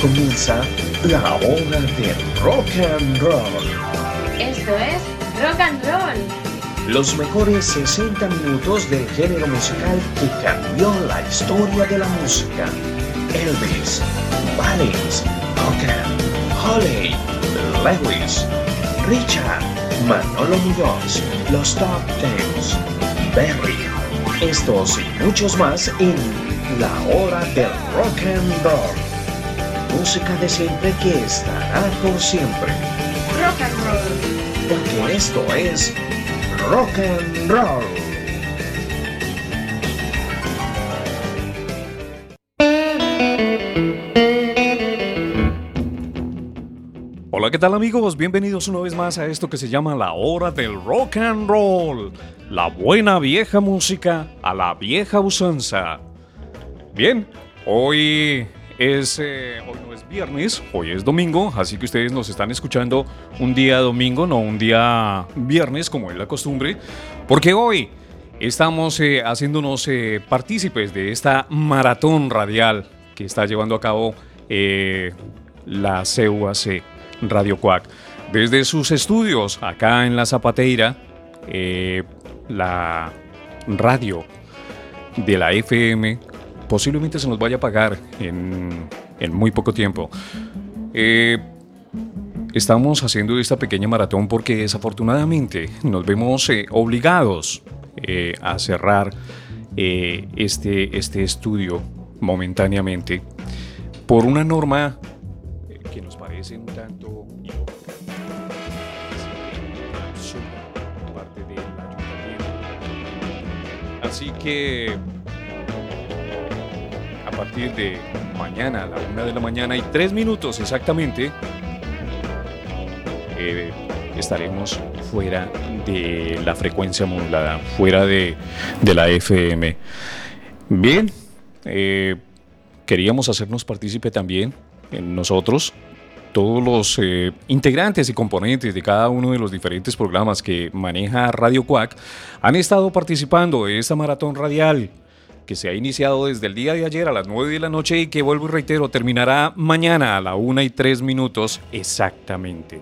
comienza la hora del rock and roll. Esto es Rock and Roll. Los mejores 60 minutos del género musical que cambió la historia de la música. Elvis, Valens, Hogan, Holly, Lewis, Richard, Manolo Muñoz, Los Top Tens, Berry. Estos y muchos más en la hora del rock and roll. Música de siempre que estará por siempre. Rock and Roll. Porque esto es rock and roll. Hola, ¿qué tal amigos? Bienvenidos una vez más a esto que se llama la hora del rock and roll. La buena vieja música a la vieja usanza. Bien, hoy es, eh, hoy no es viernes, hoy es domingo, así que ustedes nos están escuchando un día domingo, no un día viernes como es la costumbre, porque hoy estamos eh, haciéndonos eh, partícipes de esta maratón radial que está llevando a cabo la CUAC Radio Cuac. Desde sus estudios acá en La Zapateira, la radio de la FM posiblemente se nos vaya a pagar en, muy poco tiempo. Eh, estamos haciendo esta pequeña maratón porque desafortunadamente nos vemos eh, obligados eh, a cerrar este, este estudio momentáneamente por una norma que nos parece un tanto. Así que partir de mañana a la una de la mañana y tres minutos exactamente, eh, estaremos fuera de la frecuencia modulada, fuera de, de la FM. Bien, eh, queríamos hacernos partícipe también en nosotros, todos los eh, integrantes y componentes de cada uno de los diferentes programas que maneja Radio Cuac han estado participando de esta maratón radial que se ha iniciado desde el día de ayer a las 9 de la noche y que vuelvo y reitero terminará mañana a la 1 y 3 minutos exactamente.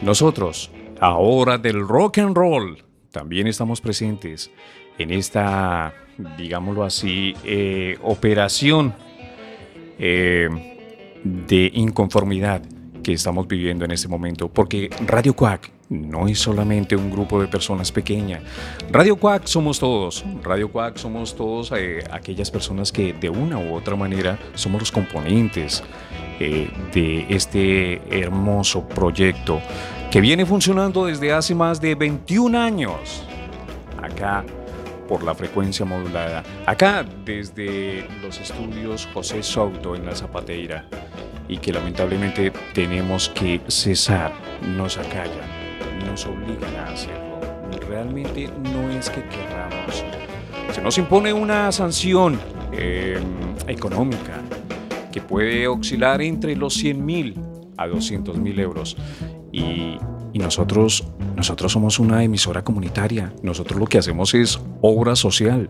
Nosotros, ahora del rock and roll, también estamos presentes en esta, digámoslo así, eh, operación eh, de inconformidad que estamos viviendo en este momento, porque Radio Quack no es solamente un grupo de personas pequeña. Radio Quack somos todos. Radio Quack somos todos eh, aquellas personas que de una u otra manera somos los componentes eh, de este hermoso proyecto que viene funcionando desde hace más de 21 años. Acá por la frecuencia modulada. Acá desde los estudios José Souto en la Zapateira y que lamentablemente tenemos que cesar, nos acallan, nos obligan a hacerlo. Realmente no es que queramos. Se nos impone una sanción eh, económica que puede oscilar entre los 100 mil a 200 mil euros. Y, y nosotros, nosotros somos una emisora comunitaria. Nosotros lo que hacemos es obra social.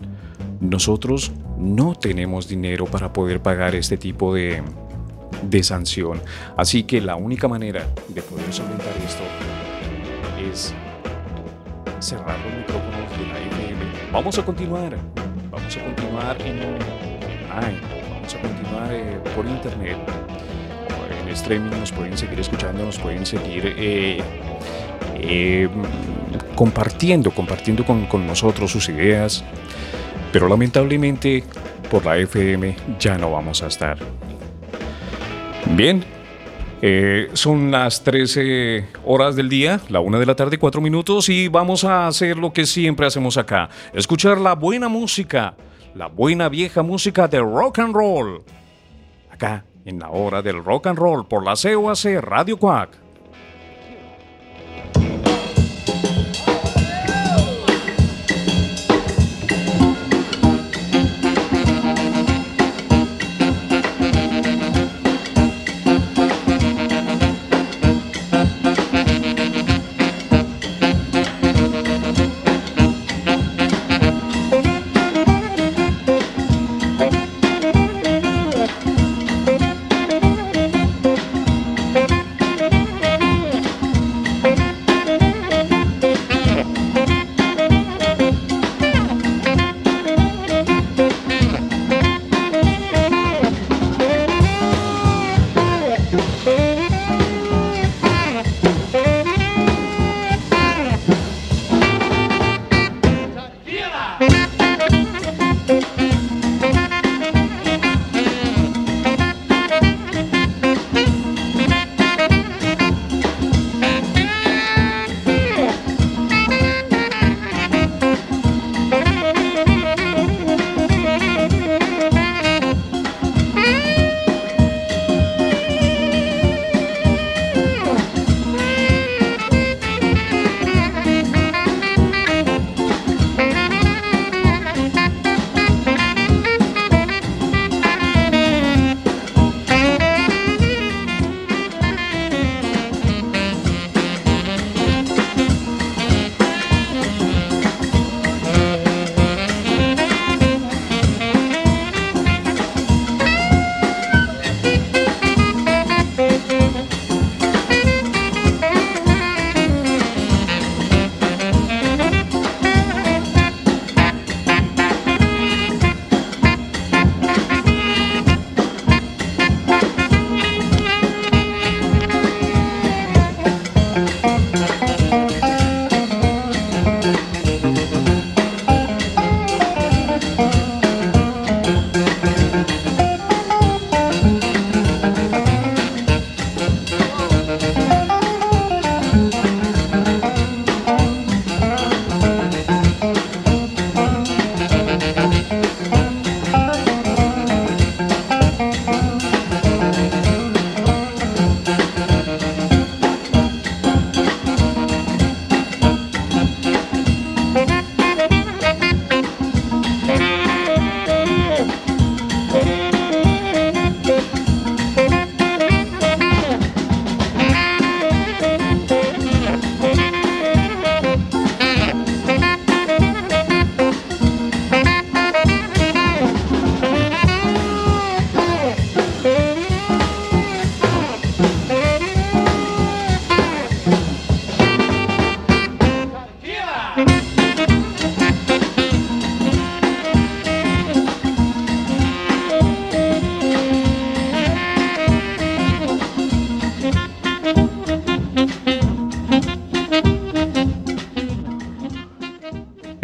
Nosotros no tenemos dinero para poder pagar este tipo de, de sanción. Así que la única manera de poder solventar esto es cerrar los micrófonos de la FM. Vamos a continuar, vamos a continuar en online, vamos a continuar eh, por internet. En streaming nos pueden seguir escuchando, nos pueden seguir eh, eh, compartiendo, compartiendo con, con nosotros sus ideas. Pero lamentablemente por la FM ya no vamos a estar. Bien, eh, son las 13 horas del día, la una de la tarde, cuatro minutos, y vamos a hacer lo que siempre hacemos acá: escuchar la buena música, la buena vieja música de rock and roll. Acá, en la hora del rock and roll, por la COAC Radio Quack.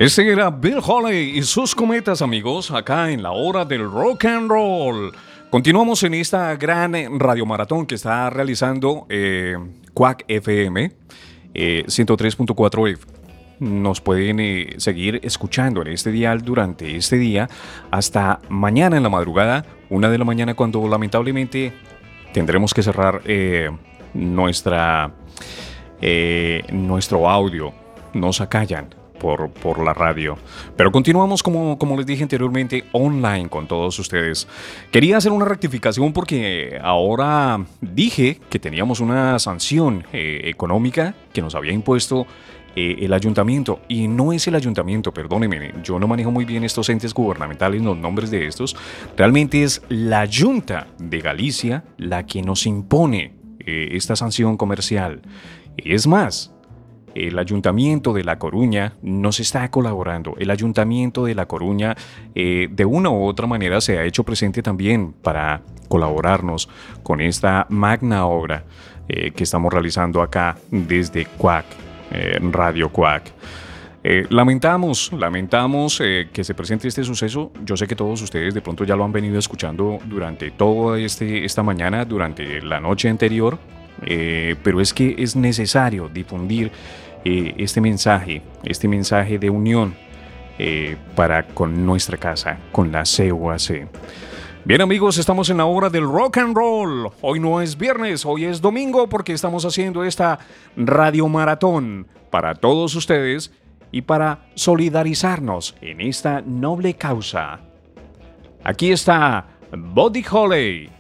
Este era Bill Holly y sus cometas, amigos, acá en la hora del rock and roll. Continuamos en esta gran radiomaratón que está realizando eh, Quack FM 103.4 F. Nos pueden eh, seguir escuchando en este dial durante este día hasta mañana en la madrugada, una de la mañana, cuando lamentablemente tendremos que cerrar eh, nuestra, nuestro audio. Nos acallan por, por la radio. Pero continuamos, como, como les dije anteriormente, online con todos ustedes. Quería hacer una rectificación porque ahora dije que teníamos una sanción eh, económica que nos había impuesto eh, el ayuntamiento. Y no es el ayuntamiento, perdónenme, yo no manejo muy bien estos entes gubernamentales, los nombres de estos. Realmente es la Junta de Galicia la que nos impone eh, esta sanción comercial. Es más, el Ayuntamiento de La Coruña nos está colaborando. El Ayuntamiento de La Coruña eh, de una u otra manera se ha hecho presente también para colaborarnos con esta magna obra eh, que estamos realizando acá desde Cuac, eh, Radio Cuac. lamentamos, lamentamos que se presente este suceso. Yo sé que todos ustedes de pronto ya lo han venido escuchando durante toda este, esta mañana, durante la noche anterior, pero es que es necesario difundir eh, este mensaje, este mensaje de unión eh, para con nuestra casa, con la CUAC. Bien amigos, estamos en la hora del rock and roll. Hoy no es viernes, hoy es domingo porque estamos haciendo esta radio maratón para todos ustedes y para solidarizarnos en esta noble causa. Aquí está Body Holly.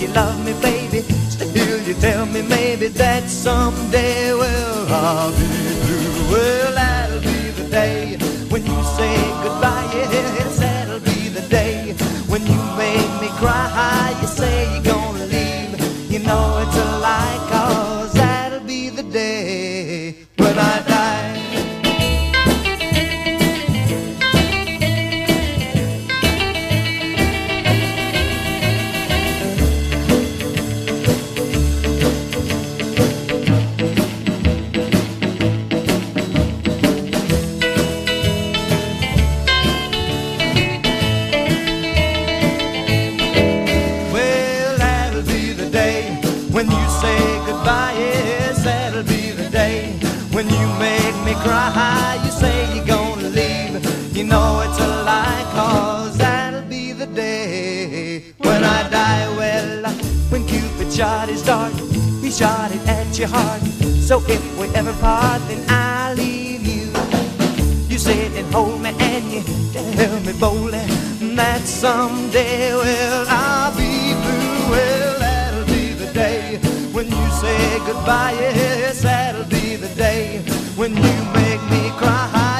You love me, baby. Still, you tell me maybe that someday, well, I'll be through. Well, that'll be the day when you say goodbye. Yes, that'll be the day when you make me cry. You say know it's a lie, cause that'll be the day when I die. Well, uh, when Cupid shot his dart, he shot it at your heart. So if we ever part, then I'll leave you. You sit and hold me and you tell me boldly that someday, well, I'll be through. Well, that'll be the day when you say goodbye. Yes, that'll be the day when you make me cry.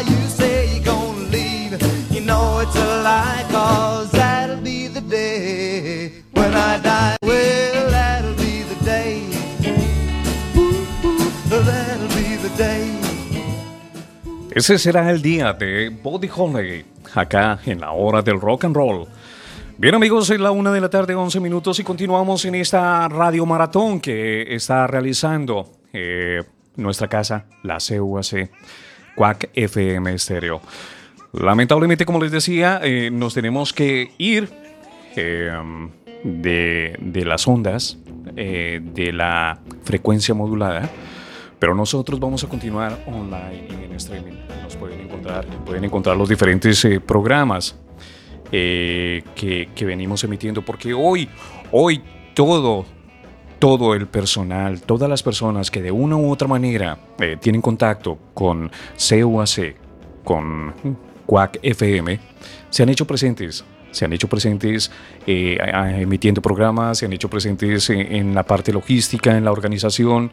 Ese será el día de Body Holiday, acá en la hora del rock and roll. Bien amigos, es la una de la tarde, 11 minutos y continuamos en esta radio maratón que está realizando eh, nuestra casa, la CUAC, Quack FM Estéreo. Lamentablemente, como les decía, eh, nos tenemos que ir eh, de, las ondas, eh, de la frecuencia modulada, pero nosotros vamos a continuar online en streaming. Nos pueden encontrar, pueden encontrar los diferentes programas que, que venimos emitiendo, porque hoy, hoy todo todo el personal, todas las personas que de una u otra manera tienen contacto con CUAC, con Quack FM, se han hecho presentes. Se han hecho presentes eh, emitiendo programas, se han hecho presentes en, la parte logística, en la organización.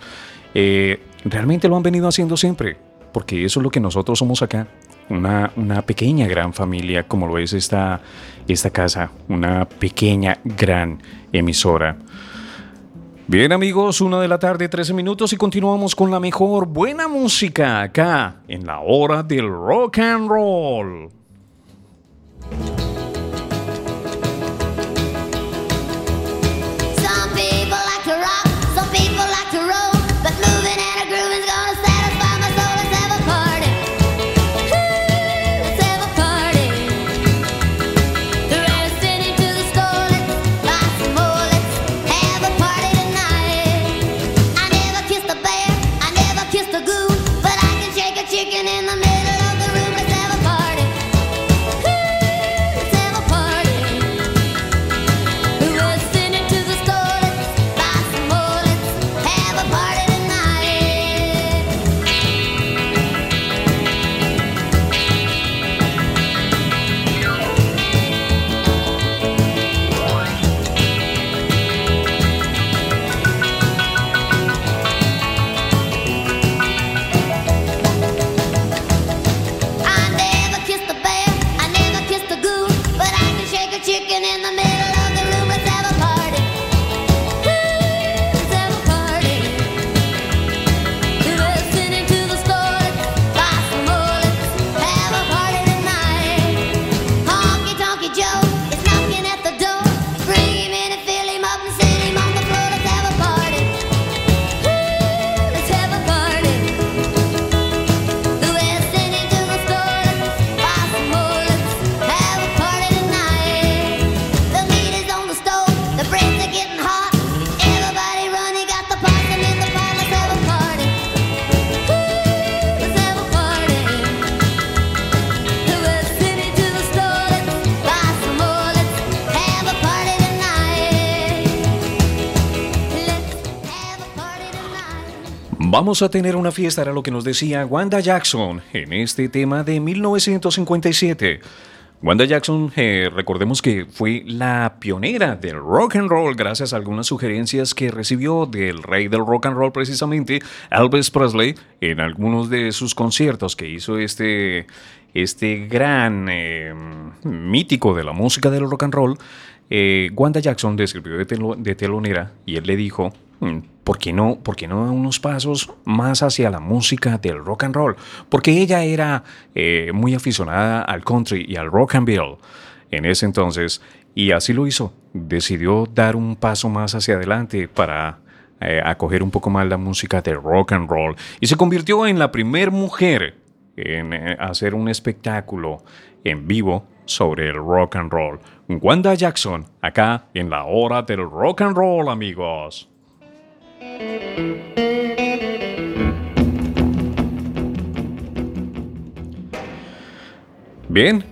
Eh, realmente lo han venido haciendo siempre, porque eso es lo que nosotros somos acá. una, una pequeña gran familia como lo es esta, esta casa, una pequeña gran emisora. Bien amigos, una de la tarde, 13 minutos y continuamos con la mejor buena música acá en la hora del rock and roll. Vamos a tener una fiesta, era lo que nos decía Wanda Jackson en este tema de 1957. Wanda Jackson, eh, recordemos que fue la pionera del rock and roll gracias a algunas sugerencias que recibió del rey del rock and roll precisamente, Elvis Presley, en algunos de sus conciertos que hizo este, este gran eh, mítico de la música del rock and roll. Eh, Wanda Jackson describió de, telo- de telonera y él le dijo, "Mm, ¿por qué, no, ¿por qué no unos pasos más hacia la música del rock and roll? Porque ella era eh, muy aficionada al country y al rock and roll en ese entonces y así lo hizo. Decidió dar un paso más hacia adelante para eh, acoger un poco más la música del rock and roll y se convirtió en la primer mujer en eh, hacer un espectáculo en vivo sobre el rock and roll. Wanda Jackson, acá en la hora del rock and roll, amigos. Bien,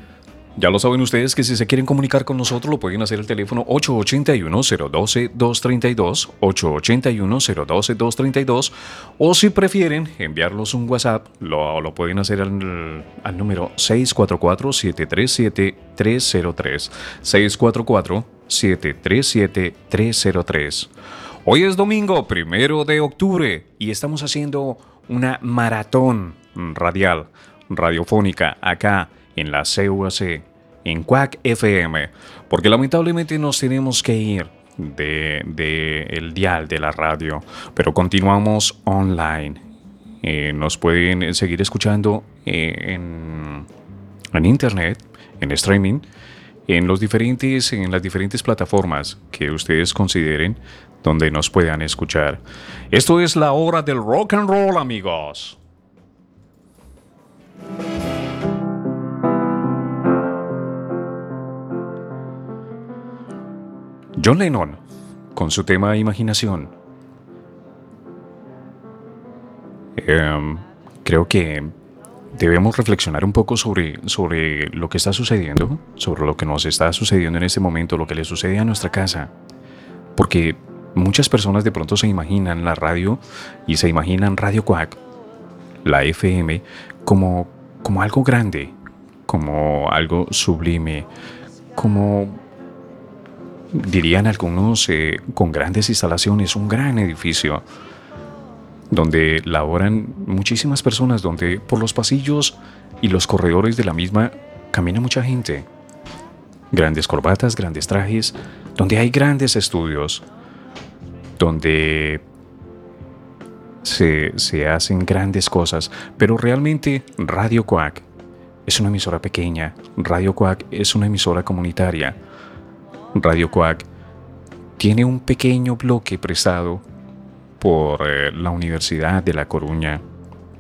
ya lo saben ustedes que si se quieren comunicar con nosotros lo pueden hacer el teléfono 881-012-232, 881-012-232, o si prefieren enviarlos un WhatsApp, lo, lo pueden hacer al, al número 644-737-303, 644-737-303. Hoy es domingo, primero de octubre, y estamos haciendo una maratón radial, radiofónica, acá en la CUAC, en Quack FM, porque lamentablemente nos tenemos que ir de, de el dial de la radio, pero continuamos online. Eh, nos pueden seguir escuchando eh, en, en internet, en streaming, en los diferentes, en las diferentes plataformas que ustedes consideren donde nos puedan escuchar. Esto es la hora del rock and roll, amigos. John Lennon, con su tema Imaginación. Em, creo que debemos reflexionar un poco sobre, sobre lo que está sucediendo, sobre lo que nos está sucediendo en este momento, lo que le sucede a nuestra casa. Porque muchas personas de pronto se imaginan la radio y se imaginan Radio Quack, la FM, como, como algo grande, como algo sublime, como dirían algunos, eh, con grandes instalaciones, un gran edificio, donde laboran muchísimas personas, donde por los pasillos y los corredores de la misma camina mucha gente. Grandes corbatas, grandes trajes, donde hay grandes estudios, donde se, se hacen grandes cosas, pero realmente Radio Quack es una emisora pequeña, Radio Quack es una emisora comunitaria. Radio Quack tiene un pequeño bloque prestado por eh, la Universidad de La Coruña.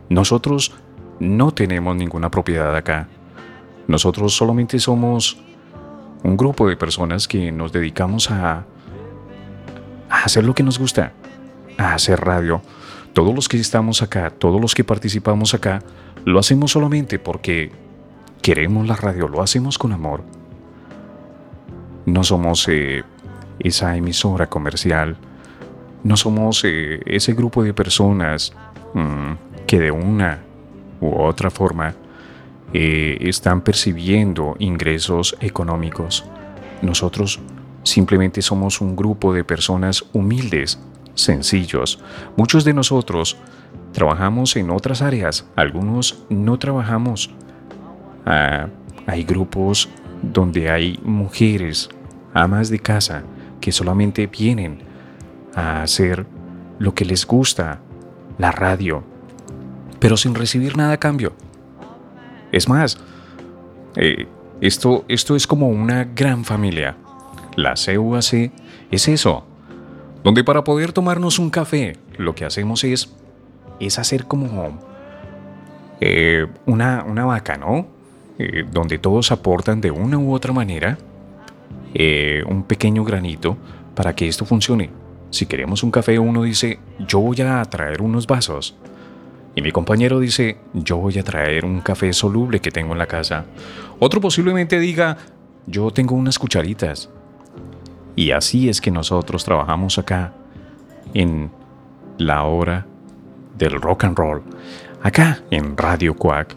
Nosotros no tenemos ninguna propiedad acá. Nosotros solamente somos un grupo de personas que nos dedicamos a, hacer lo que nos gusta, a hacer radio. Todos los que estamos acá, todos los que participamos acá, lo hacemos solamente porque queremos la radio, lo hacemos con amor. No somos eh, esa emisora comercial, no somos eh, ese grupo de personas mm, que de una u otra forma eh, están percibiendo ingresos económicos. Nosotros simplemente somos un grupo de personas humildes, sencillos. Muchos de nosotros trabajamos en otras áreas, algunos no trabajamos. Ah, hay grupos donde hay mujeres, amas de casa, que solamente vienen a hacer lo que les gusta, la radio, pero sin recibir nada a cambio. Es más, eh, esto, esto es como una gran familia. La CUAC es eso, donde para poder tomarnos un café, lo que hacemos es, es hacer como eh, una, una vaca, ¿no? Eh, donde todos aportan de una u otra manera un pequeño granito para que esto funcione. Si queremos un café, uno dice, yo voy a traer unos vasos. Y mi compañero dice, yo voy a traer un café soluble que tengo en la casa. Otro posiblemente diga, yo tengo unas cucharitas. Y así es que nosotros trabajamos acá en la hora del rock and roll, acá en Radio Quack.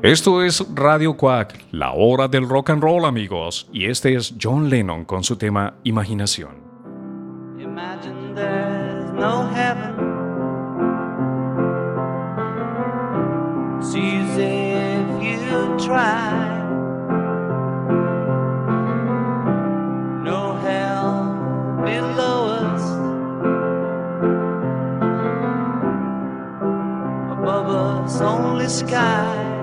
Esto es Radio Quack, la hora del rock and roll amigos, y este es John Lennon con su tema Imaginación. There's no heaven. It's easy if you try. No hell below us. Above us, only sky.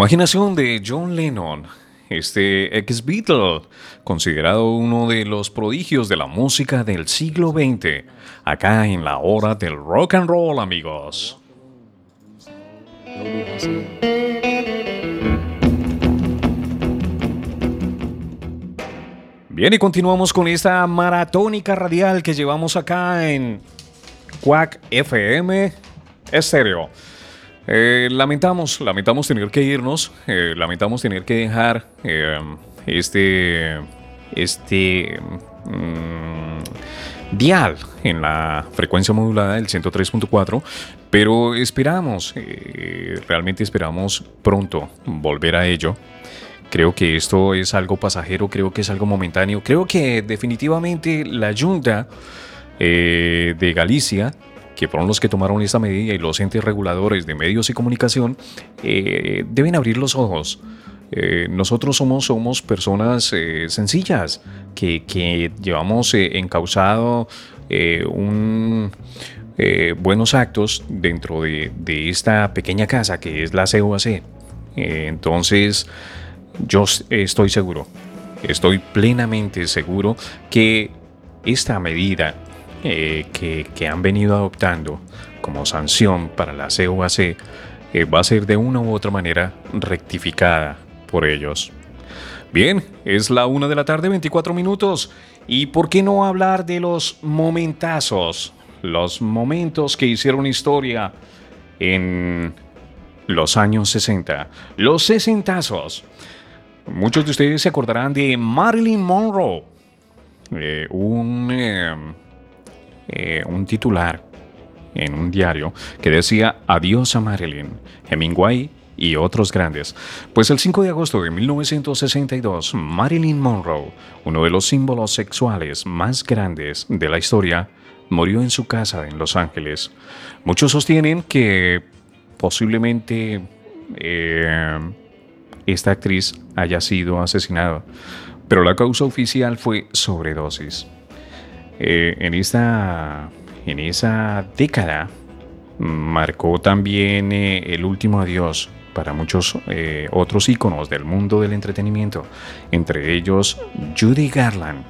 Imaginación de John Lennon, este ex Beatle, considerado uno de los prodigios de la música del siglo XX, acá en la hora del rock and roll, amigos. Bien, y continuamos con esta maratónica radial que llevamos acá en Quack FM Estéreo. Eh, lamentamos, lamentamos tener que irnos, eh, lamentamos tener que dejar eh, este, este mm, dial en la frecuencia modulada del 103.4, pero esperamos, eh, realmente esperamos pronto volver a ello. Creo que esto es algo pasajero, creo que es algo momentáneo, creo que definitivamente la Junta de Galicia que fueron los que tomaron esta medida y los entes reguladores de medios y comunicación, eh, deben abrir los ojos. Eh, nosotros somos, somos personas eh, sencillas que, que llevamos encauzado buenos actos dentro de, de esta pequeña casa que es la COAC. Entonces, yo estoy seguro, estoy plenamente seguro que esta medida eh, que, han venido adoptando como sanción para la COAC eh, va a ser de una u otra manera rectificada por ellos. Bien, es la una de la tarde, 24 minutos. ¿Y por qué no hablar de los momentazos? Los momentos que hicieron historia en los años 60. Los sesentazos. Muchos de ustedes se acordarán de Marilyn Monroe. Eh, un, eh, eh, un titular en un diario que decía Adiós a Marilyn, Hemingway y otros grandes. Pues el 5 de agosto de 1962, Marilyn Monroe, uno de los símbolos sexuales más grandes de la historia, murió en su casa en Los Ángeles. Muchos sostienen que posiblemente eh, esta actriz haya sido asesinada, pero la causa oficial fue sobredosis. Eh, en, esta, en esa década marcó también eh, el último adiós para muchos eh, otros íconos del mundo del entretenimiento, entre ellos Judy Garland,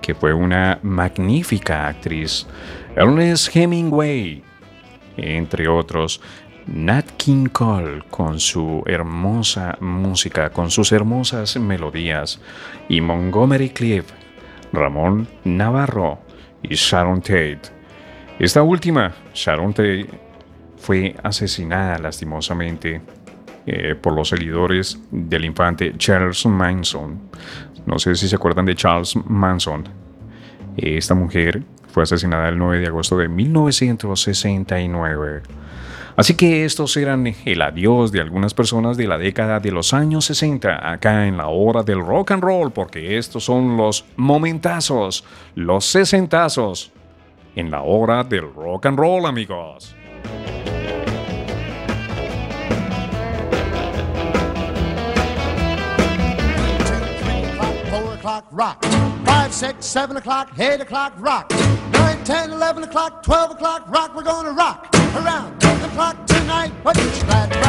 que fue una magnífica actriz, Ernest Hemingway, entre otros, Nat King Cole con su hermosa música, con sus hermosas melodías, y Montgomery Cliff, Ramón Navarro y Sharon Tate. Esta última, Sharon Tate, fue asesinada lastimosamente eh, por los seguidores del infante Charles Manson. No sé si se acuerdan de Charles Manson. Esta mujer fue asesinada el 9 de agosto de 1969. Así que estos eran el adiós de algunas personas de la década de los años 60 acá en la hora del rock and roll, porque estos son los momentazos, los sesentazos en la hora del rock and roll, amigos. Rock. Five, six, seven o'clock, eight o'clock, rock. Nine, ten, eleven o'clock, twelve o'clock, rock. We're gonna rock around o'clock tonight. What you glad?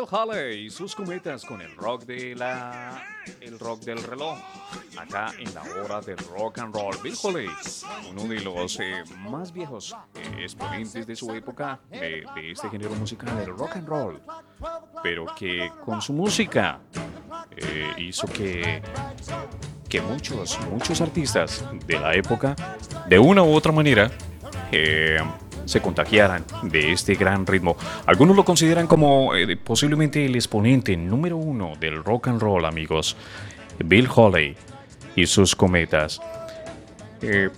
Bill Haley y sus cometas con el rock de la el rock del reloj. Acá en la hora del rock and roll. Bill Haley, uno de los eh, más viejos eh, exponentes de su época de, este género musical, el rock and roll. Pero que con su música eh, hizo que que muchos, muchos artistas de la época, de una u otra manera, se contagiaran de este gran ritmo. Algunos lo consideran como eh, posiblemente el exponente número uno del rock and roll, amigos. Bill Holly y sus cometas. Eh,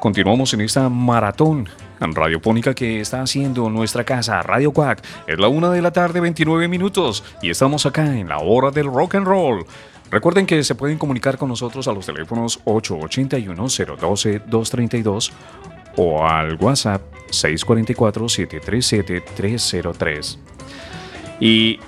continuamos en esta maratón radiofónica que está haciendo nuestra casa, Radio Quack. Es la una de la tarde, 29 minutos, y estamos acá en la hora del rock and roll. Recuerden que se pueden comunicar con nosotros a los teléfonos 881-012-232 o al WhatsApp 644-737-303. Y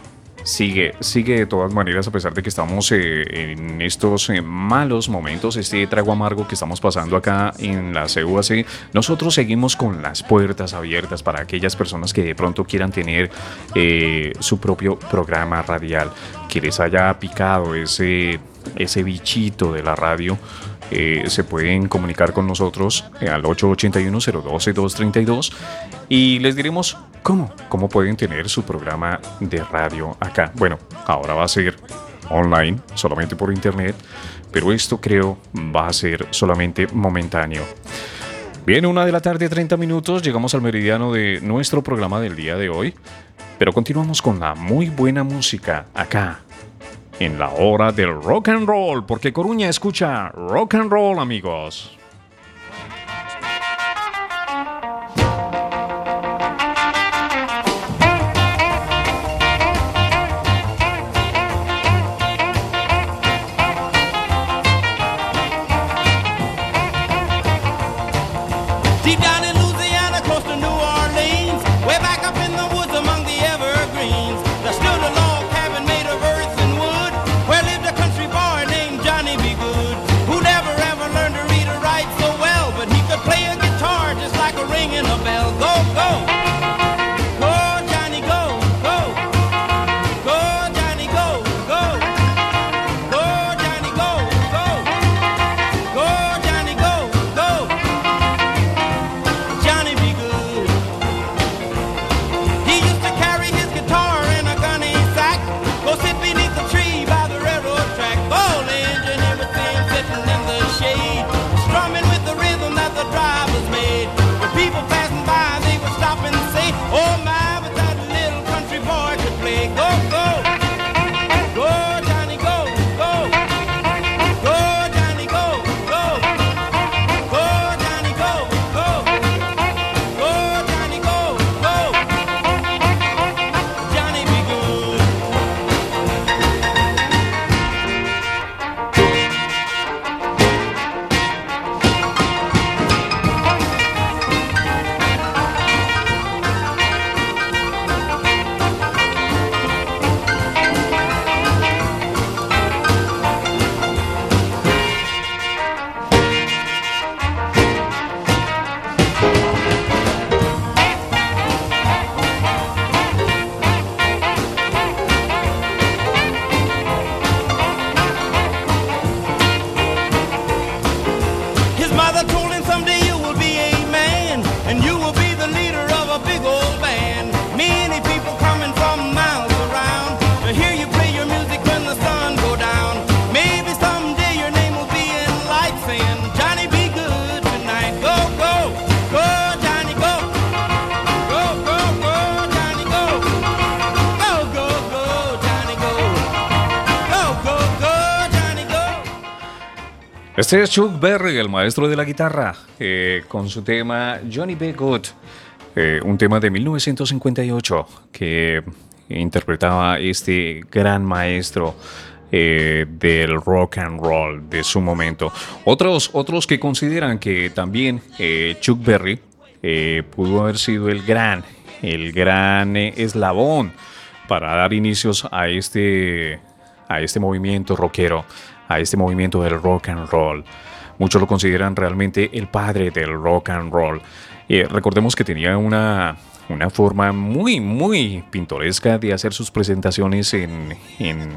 sigue, sigue de todas maneras, a pesar de que estamos eh, en estos eh, malos momentos, este trago amargo que estamos pasando acá en la CUAC, nosotros seguimos con las puertas abiertas para aquellas personas que de pronto quieran tener eh, su propio programa radial, que les haya picado ese, ese bichito de la radio. Eh, se pueden comunicar con nosotros eh, al 881-012-232 y les diremos cómo, cómo pueden tener su programa de radio acá. Bueno, ahora va a ser online, solamente por internet, pero esto creo va a ser solamente momentáneo. Bien, una de la tarde, 30 minutos, llegamos al meridiano de nuestro programa del día de hoy, pero continuamos con la muy buena música acá en la hora del rock and roll, porque Coruña escucha rock and roll, amigos. Es Chuck Berry, el maestro de la guitarra, eh, con su tema Johnny B. Good, eh, un tema de 1958 que interpretaba este gran maestro eh, del rock and roll de su momento. Otros, otros que consideran que también Chuck Berry pudo haber sido el gran, el gran eslabón para dar inicios a este, a este movimiento rockero, a este movimiento del rock and roll. Muchos lo consideran realmente el padre del rock and roll. Eh, recordemos que tenía una, una forma muy, muy pintoresca de hacer sus presentaciones en, en,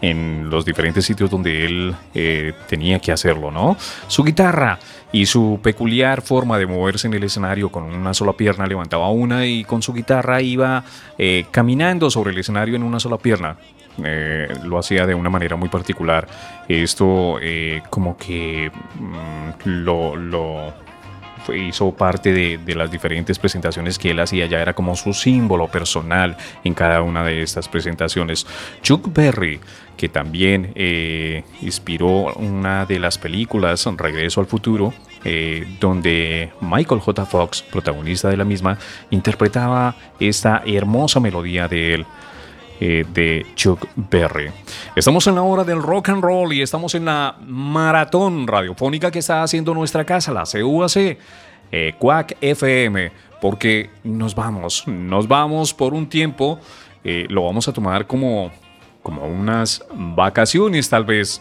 en los diferentes sitios donde él eh, tenía que hacerlo, ¿no? Su guitarra y su peculiar forma de moverse en el escenario con una sola pierna, levantaba una y con su guitarra iba eh, caminando sobre el escenario en una sola pierna. Eh, lo hacía de una manera muy particular. Esto eh, como que mm, lo, lo hizo parte de, las diferentes presentaciones que él hacía, ya era como su símbolo personal en cada una de estas presentaciones. Chuck Berry, que también eh, inspiró una de las películas Regreso al Futuro, donde Michael J. Fox, protagonista de la misma, interpretaba esta hermosa melodía de él eh, de Chuck Berry. Estamos en la hora del rock and roll y estamos en la maratón radiofónica que está haciendo nuestra casa, la CUAC, eh, Quack FM, porque nos vamos, nos vamos por un tiempo, eh, lo vamos a tomar como, como unas vacaciones tal vez,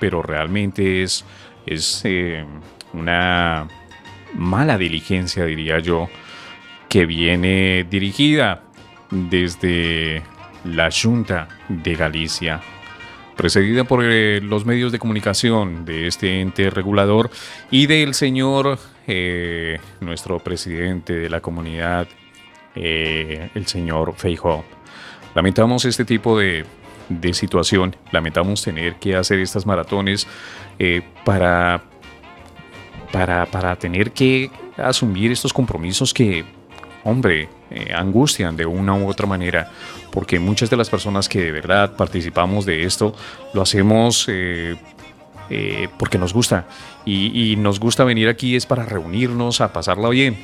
pero realmente es, es eh, una mala diligencia, diría yo, que viene dirigida desde la Junta de Galicia, precedida por eh, los medios de comunicación de este ente regulador y del señor, eh, nuestro presidente de la comunidad, eh, el señor Feijóo. Lamentamos este tipo de, de situación, lamentamos tener que hacer estas maratones para, para, para tener que asumir estos compromisos que, hombre, eh, angustian de una u otra manera, porque muchas de las personas que de verdad participamos de esto lo hacemos eh, eh, porque nos gusta y, nos gusta venir aquí es para reunirnos, a pasarla bien.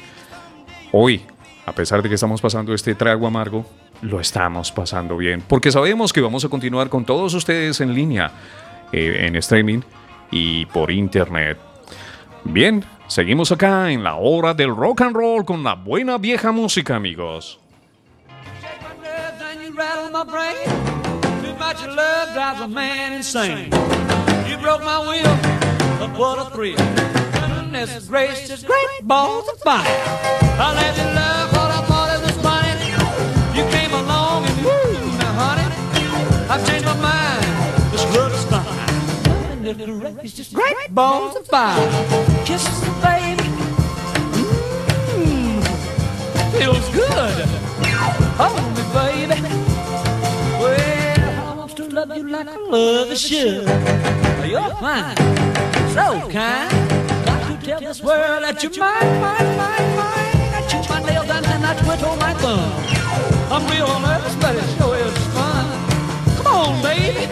Hoy, a pesar de que estamos pasando este trago amargo, lo estamos pasando bien, porque sabemos que vamos a continuar con todos ustedes en línea, eh, en streaming y por internet. Bien, seguimos acá en la hora del rock and roll con la buena vieja música, amigos. Of Goodness gracious, great balls of fire. Kisses, baby. Mmm, feels good. Hold me, baby. Well, I want to love you like I love a should. You're fine, so kind. Got to tell this world that you're mine, mine, mine, mine. I chew my nails and then I twiddle my thumb. I'm real nervous, but it sure is fun. Come on, baby.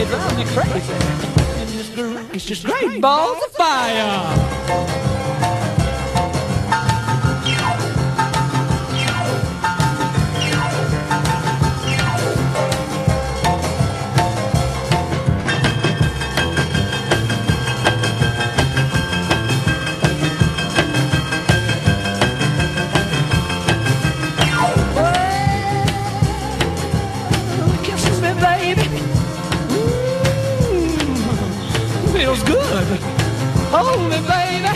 It drives me crazy. It's just great balls of fire. Hold me, baby.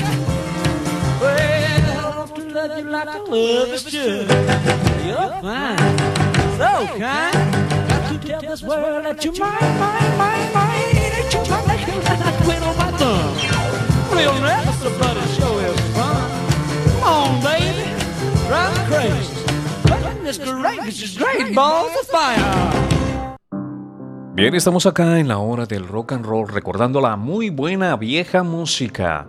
Well, to love you like I love is should. You're fine, so kind. Got to tell this world that you're mine, mine, mine, mine. Ain't you my lady and I twiddle my thumb. Real nervous about it, sure is fun. Come on, baby, drive me crazy. Goodness gracious, great balls of fire. Bien, estamos acá en la hora del rock and roll recordando la muy buena vieja música.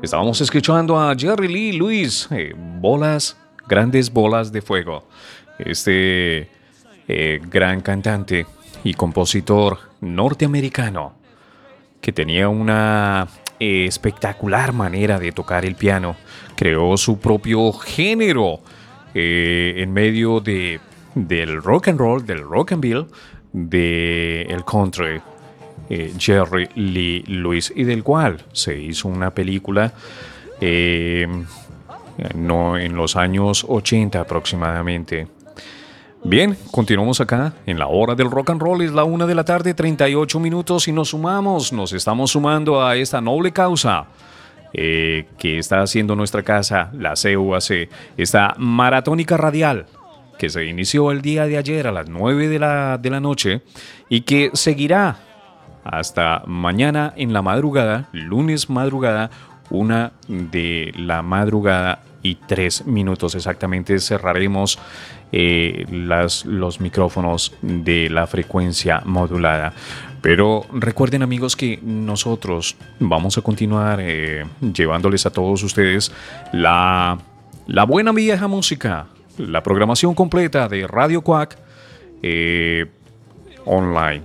Estábamos escuchando a Jerry Lee Lewis, eh, bolas, grandes bolas de fuego. Este eh, gran cantante y compositor norteamericano que tenía una eh, espectacular manera de tocar el piano. Creó su propio género en medio de, del rock and roll, del rock and bill, del country. eh, Jerry Lee Lewis y del cual se hizo una película eh, no en los años 80 aproximadamente. Bien, continuamos acá en la hora del rock and roll. Es la una de la tarde, 38 minutos y nos sumamos, nos estamos sumando a esta noble causa eh, que está haciendo nuestra casa, la CUAC, esta maratónica radial que se inició el día de ayer a las 9 de la, de la noche y que seguirá hasta mañana en la madrugada, lunes madrugada, una de la madrugada y tres minutos exactamente cerraremos eh, las, los micrófonos de la frecuencia modulada. Pero recuerden amigos que nosotros vamos a continuar eh, llevándoles a todos ustedes la, la buena vieja música, la programación completa de Radio Quack eh, online.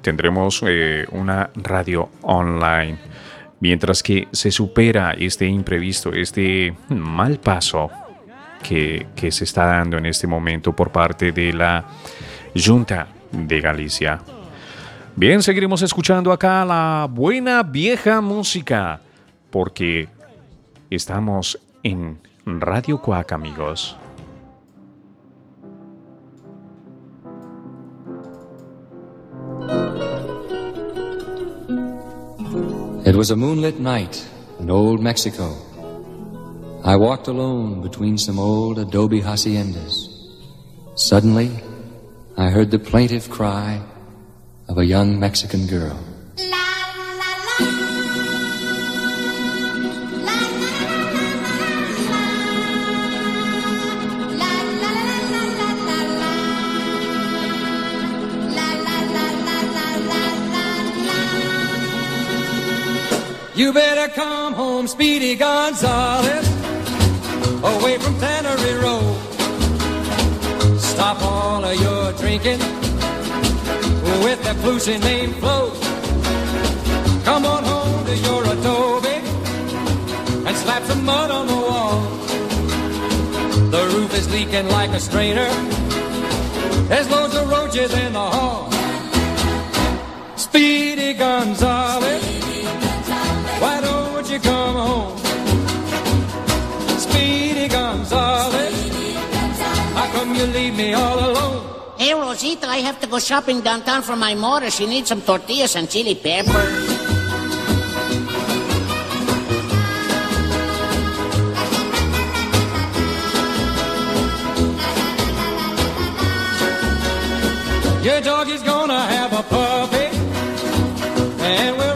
Tendremos eh, una radio online. Mientras que se supera este imprevisto, este mal paso que, que se está dando en este momento por parte de la Junta de Galicia. Bien, seguiremos escuchando acá la buena vieja música, porque estamos en Radio Cuac, amigos. It was a moonlit night in old Mexico. I walked alone between some old adobe haciendas. Suddenly, I heard the plaintive cry of a young Mexican girl. You better come home, Speedy Gonzales, away from Tannery Road. Stop all of your drinking with that Lucy named Flo. Come on home to your adobe and slap some mud on the wall. The roof is leaking like a strainer. There's loads of roaches in the hall. Speedy Gonzales, you come home? Speedy Gonzales, how come you leave me all alone? Hey, Rosita, I have to go shopping downtown for my mother. She needs some tortillas and chili peppers. Your dog is gonna have a puppy, and we're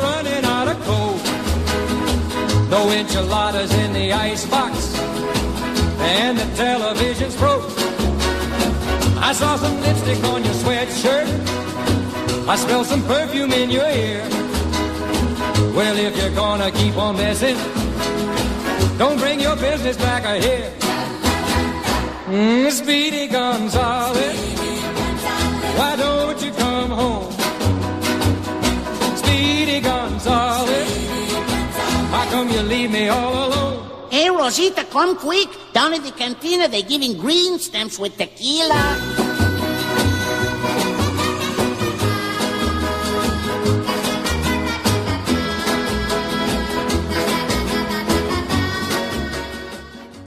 Enchiladas in the icebox, and the television's broke. I saw some lipstick on your sweatshirt. I smell some perfume in your ear. Well, if you're gonna keep on messing, don't bring your business back here. Mm, Speedy Gonzales, why don't you come home? Speedy Gonzales, come you leave me all alone? Hey, Rosita, come quick. Down in the cantina, they're giving green stamps with tequila.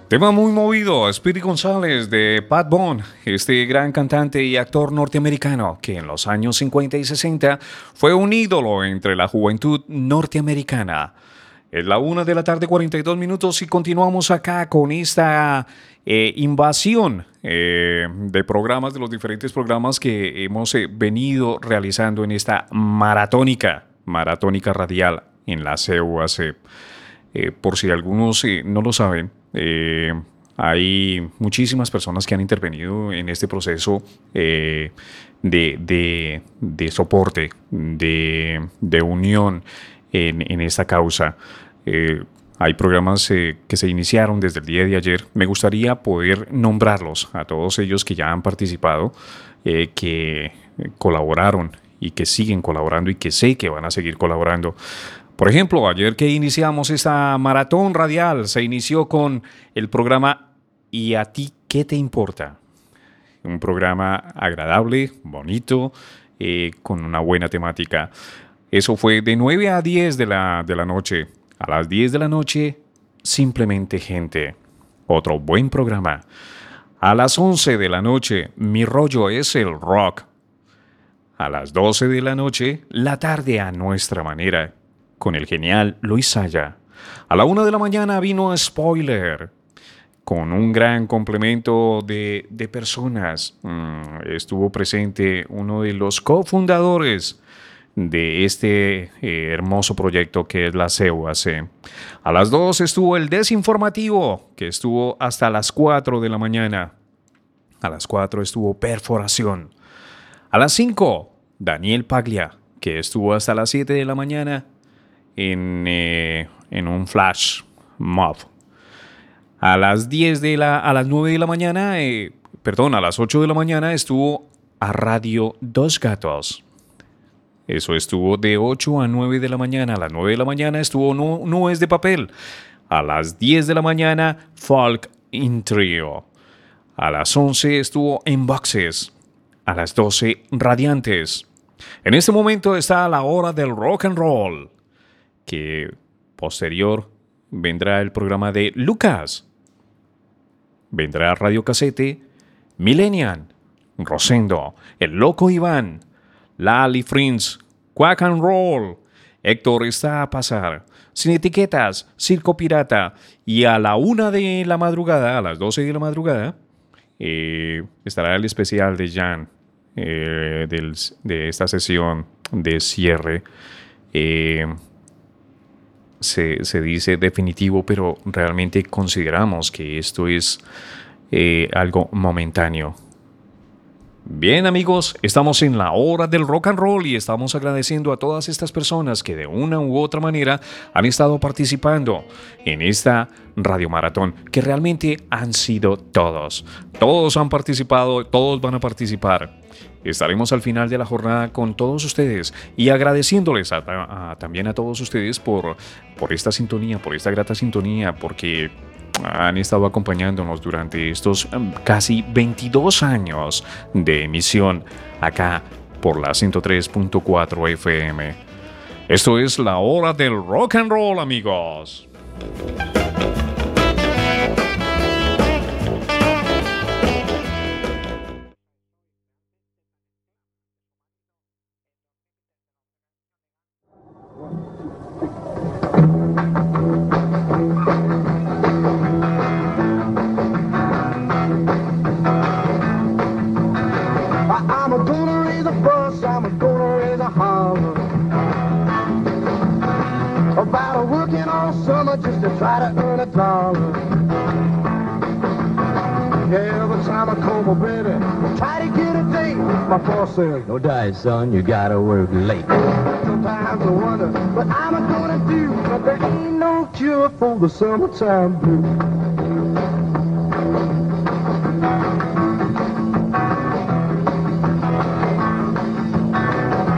Tema muy movido, Speedy González de Pat Bone, este gran cantante y actor norteamericano que en los años 50 y 60 fue un ídolo entre la juventud norteamericana. Es la una de la tarde, 42 minutos, y continuamos acá con esta eh, invasión eh, de programas, de los diferentes programas que hemos eh, venido realizando en esta maratónica, maratónica radial en la CUAC. Por si algunos no lo saben, hay muchísimas personas que han intervenido en este proceso de, de- de soporte, de, de unión en, en esta causa. Eh, hay programas eh, que se iniciaron desde el día de ayer. Me gustaría poder nombrarlos a todos ellos que ya han participado, eh, que colaboraron y que siguen colaborando y que sé que van a seguir colaborando. Por ejemplo, ayer que iniciamos esta maratón radial, se inició con el programa ¿Y a ti qué te importa? Un programa agradable, bonito, eh, con una buena temática. Eso fue de 9 a 10 de la, de la noche. A las 10 de la noche, simplemente gente. Otro buen programa. A las 11 de la noche, mi rollo es el rock. A las 12 de la noche, la tarde a nuestra manera, con el genial Luis Saya. A la una de la mañana vino Spoiler, con un gran complemento de, de personas. Mm, estuvo presente uno de los cofundadores de este eh, hermoso proyecto que es la CEUAC. A las 2 estuvo el desinformativo, que estuvo hasta las 4 de la mañana. A las 4 estuvo perforación. A las 5, Daniel Paglia, que estuvo hasta las 7 de la mañana en, eh, en un flash mob. A las 10 de la, a las 9 de la mañana, eh, perdón, a las 8 de la mañana estuvo a Radio Dos Gatos. Eso estuvo de 8 a 9 de la mañana. A las 9 de la mañana estuvo No, no es de papel. A las 10 de la mañana, Folk in Trio. A las 11 estuvo en Boxes. A las 12, Radiantes. En este momento está la hora del rock and roll. Que posterior vendrá el programa de Lucas. Vendrá Radio Casete, Millennial, Rosendo, El Loco Iván, Lali Friends, Quack and Roll, Héctor está a pasar, Sin Etiquetas, Circo Pirata, y a la una de la madrugada, a las 12 de la madrugada, eh, estará el especial de Jan eh, de esta sesión de cierre. Eh, se, dice definitivo, pero realmente consideramos que esto es algo momentáneo. Bien amigos, estamos en la hora del rock and roll y estamos agradeciendo a todas estas personas que de una u otra manera han estado participando en esta radiomaratón, que realmente han sido todos. Todos han participado, todos van a participar. Estaremos al final de la jornada con todos ustedes y agradeciéndoles también a todos ustedes por, por esta sintonía, por esta grata sintonía, porque han estado acompañándonos durante estos em, casi 22 años de emisión acá por la 103.4 FM. Esto es la hora del rock and roll, amigos. Try to earn a dollar. Yeah, every time I call my baby, try to get a date. My boss says, No die, son, you gotta work late. sometimes I wonder what I'm gonna do, but there ain't no cure for the summertime blues.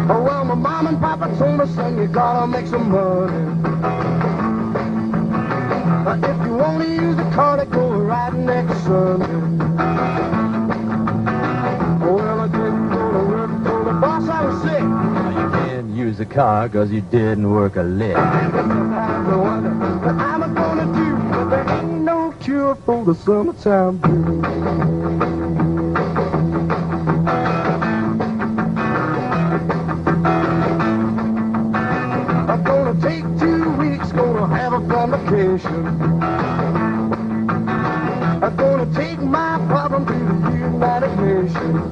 Oh, well, my mom and papa told me, son, you gotta make some money. If you wanna use the car to go riding next Sunday. Well, I didn't go to work, told the boss I was sick. You can't use the car 'cause you didn't work a lick. Sometimes I wonder what I'm gonna do, but there ain't no cure for the summertime blues. Vacation. I'm gonna take my problem to the United Nations.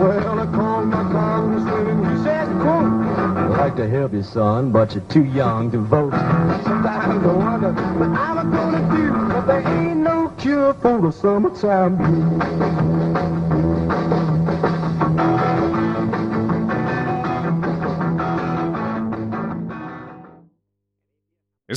Well, I called my congressman and he said, quote, I'd like to help you, son, but you're too young to vote. Sometimes I wonder what I'm gonna do, but there ain't no cure for the summertime blues.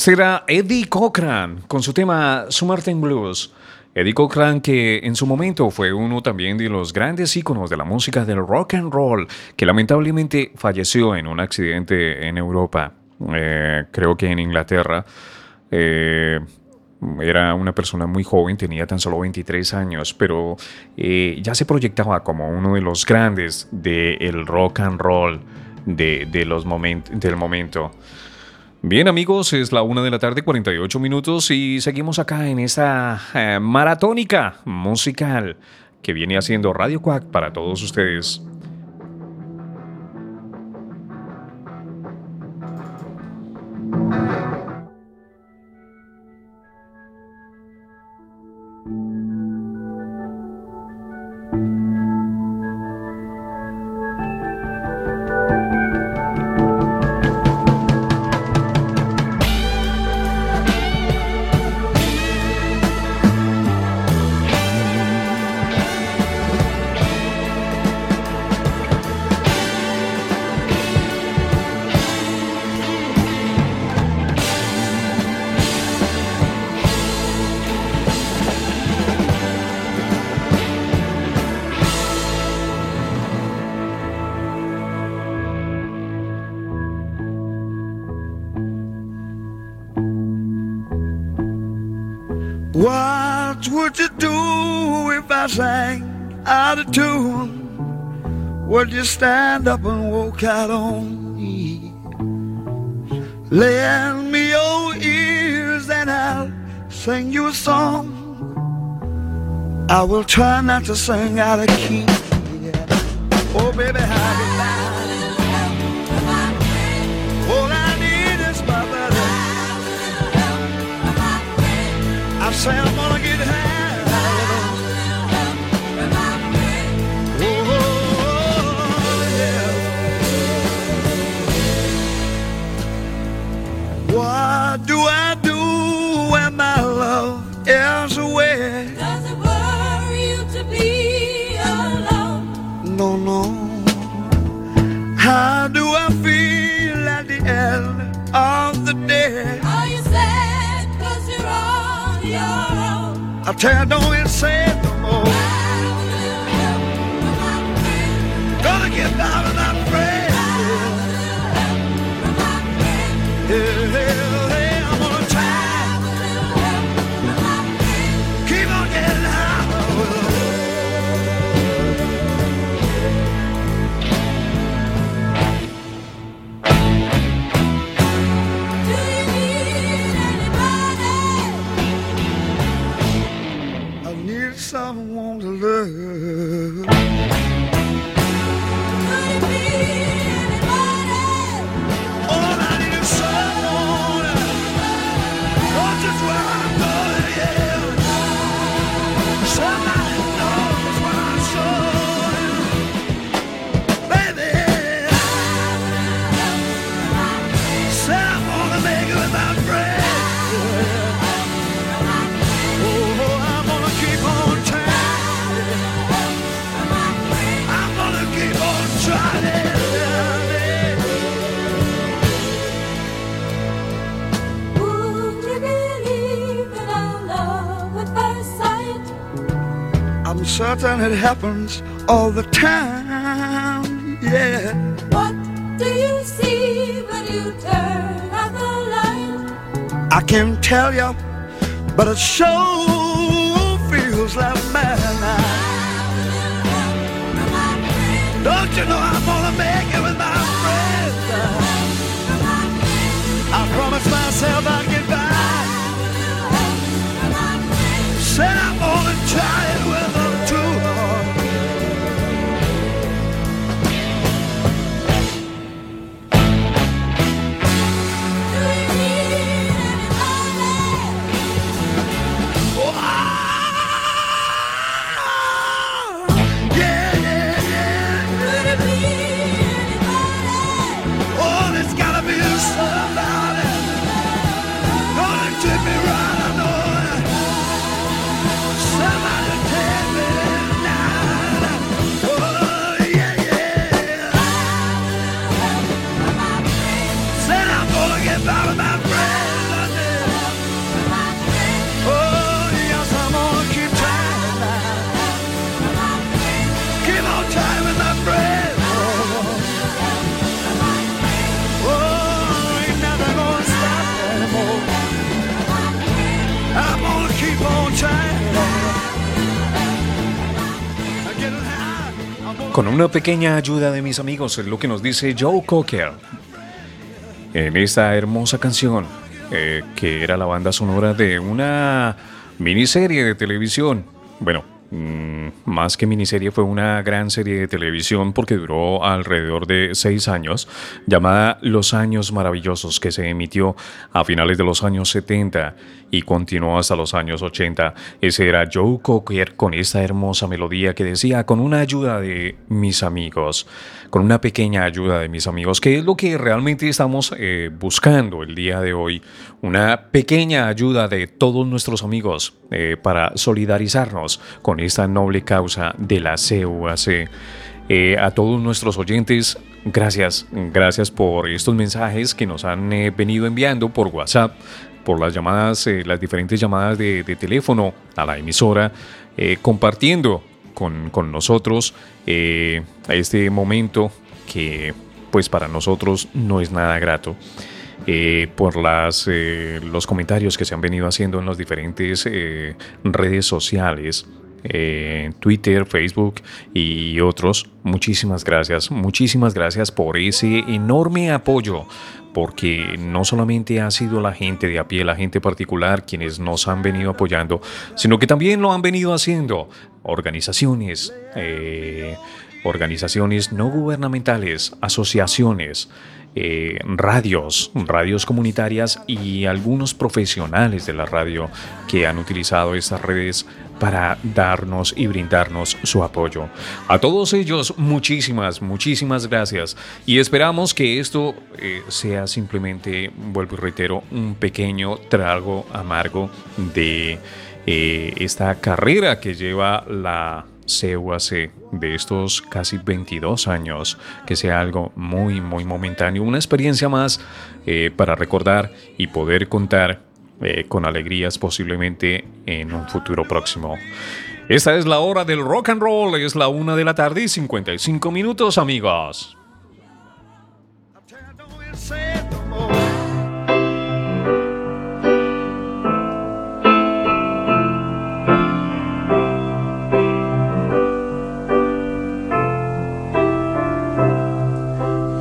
Era Eddie Cochran con su tema Summertime Blues. Eddie Cochran que en su momento fue uno también de los grandes íconos de la música del rock and roll, que lamentablemente falleció en un accidente en Europa, eh, creo que en Inglaterra. Eh, era una persona muy joven, tenía tan solo 23 años, pero eh, ya se proyectaba como uno de los grandes del rock and roll de, de los moment- del momento. Bien amigos, es la una de la tarde, 48 minutos y seguimos acá en esta eh, maratónica musical que viene haciendo Radio Quack para todos ustedes. I sang out of tune? Would you stand up and walk out on me? Lend me your ears and I'll sing you a song. I will try not to sing out of key. Yeah. Oh, baby, how like? All I need is. I say I'm gonna tear don't it say it no more. Gonna get out of that friend. Yeah. It happens all the time. Yeah. What do you see when you turn out the light? I can't tell you, but it sure feels like madness. Don't you know I'm gonna make it with my friends? I promised myself I'd get una pequeña ayuda de mis amigos, es lo que nos dice Joe Cocker en esta hermosa canción, eh, que era la banda sonora de una miniserie de televisión. Bueno, más que miniserie, fue una gran serie de televisión porque duró alrededor de seis años, llamada Los Años Maravillosos, que se emitió a finales de los años 70 y continuó hasta los años 80. Ese era Joe Cocker con esta hermosa melodía que decía, con una ayuda de mis amigos, con una pequeña ayuda de mis amigos, que es lo que realmente estamos eh, buscando el día de hoy, una pequeña ayuda de todos nuestros amigos eh, para solidarizarnos con esta noble causa de la CUAC. Eh, a todos nuestros oyentes, gracias, gracias por estos mensajes que nos han venido enviando por WhatsApp, por las llamadas, las diferentes llamadas de, teléfono a la emisora, compartiendo con, con nosotros este momento que pues para nosotros no es nada grato. eh, por las, eh, los comentarios que se han venido haciendo en las diferentes eh, redes sociales. Twitter, Facebook y otros. Muchísimas gracias, muchísimas gracias por ese enorme apoyo, porque no solamente ha sido la gente de a pie, la gente particular quienes nos han venido apoyando, sino que también lo han venido haciendo organizaciones, organizaciones no gubernamentales, asociaciones, eh, radios, radios comunitarias y algunos profesionales de la radio que han utilizado estas redes para darnos y brindarnos su apoyo. A todos ellos, muchísimas, muchísimas gracias. Y esperamos que esto eh, sea simplemente, vuelvo y reitero, un pequeño trago amargo de eh, esta carrera que lleva la CUAC de estos casi 22 años, que sea algo muy, muy momentáneo, una experiencia más eh, para recordar y poder contar eh, con alegrías posiblemente en un futuro próximo. Esta es la hora del rock and roll, es la una de la tarde y 55 minutos, amigos.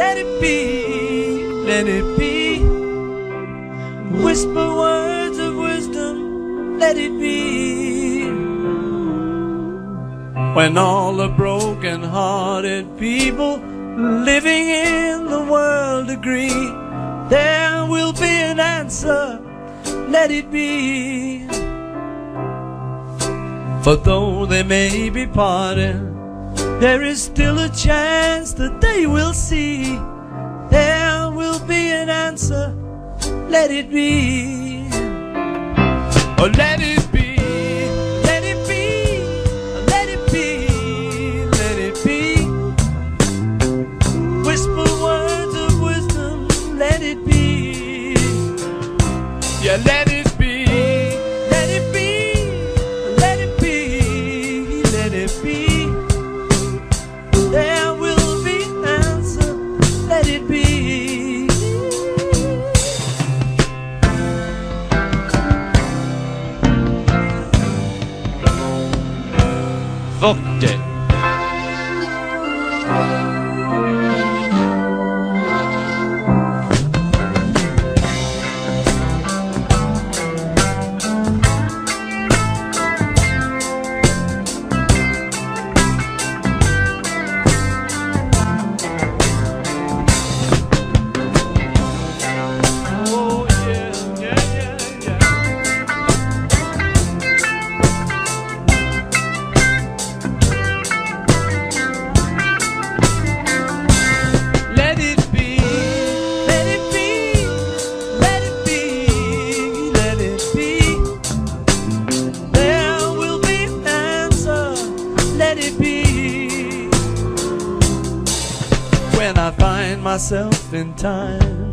let it be, let it be. Whisper words of wisdom, let it be. When all the broken hearted people living in the world agree, there will be an answer, let it be. For though they may be parted, there is still a chance that they will see. There will be an answer, let it be. Oh, let it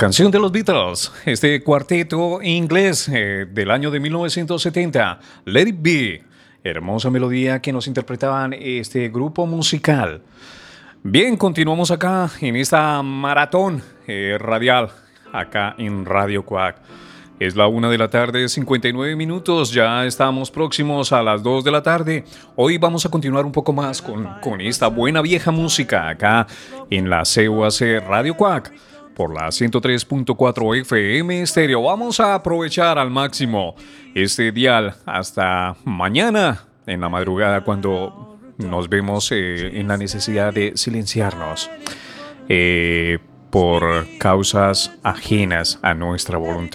Canción de los Beatles, este cuarteto inglés eh, del año de 1970, Let It Be, hermosa melodía que nos interpretaban este grupo musical. Bien, continuamos acá en esta maratón eh, radial, acá en Radio Cuac. Es la una de la tarde, 59 minutos, ya estamos próximos a las 2 de la tarde. Hoy vamos a continuar un poco más con, con esta buena vieja música acá en la CUAC Radio Cuac por la 103.4 FM estéreo. Vamos a aprovechar al máximo este dial hasta mañana en la madrugada cuando nos vemos eh, en la necesidad de silenciarnos eh, por causas ajenas a nuestra voluntad.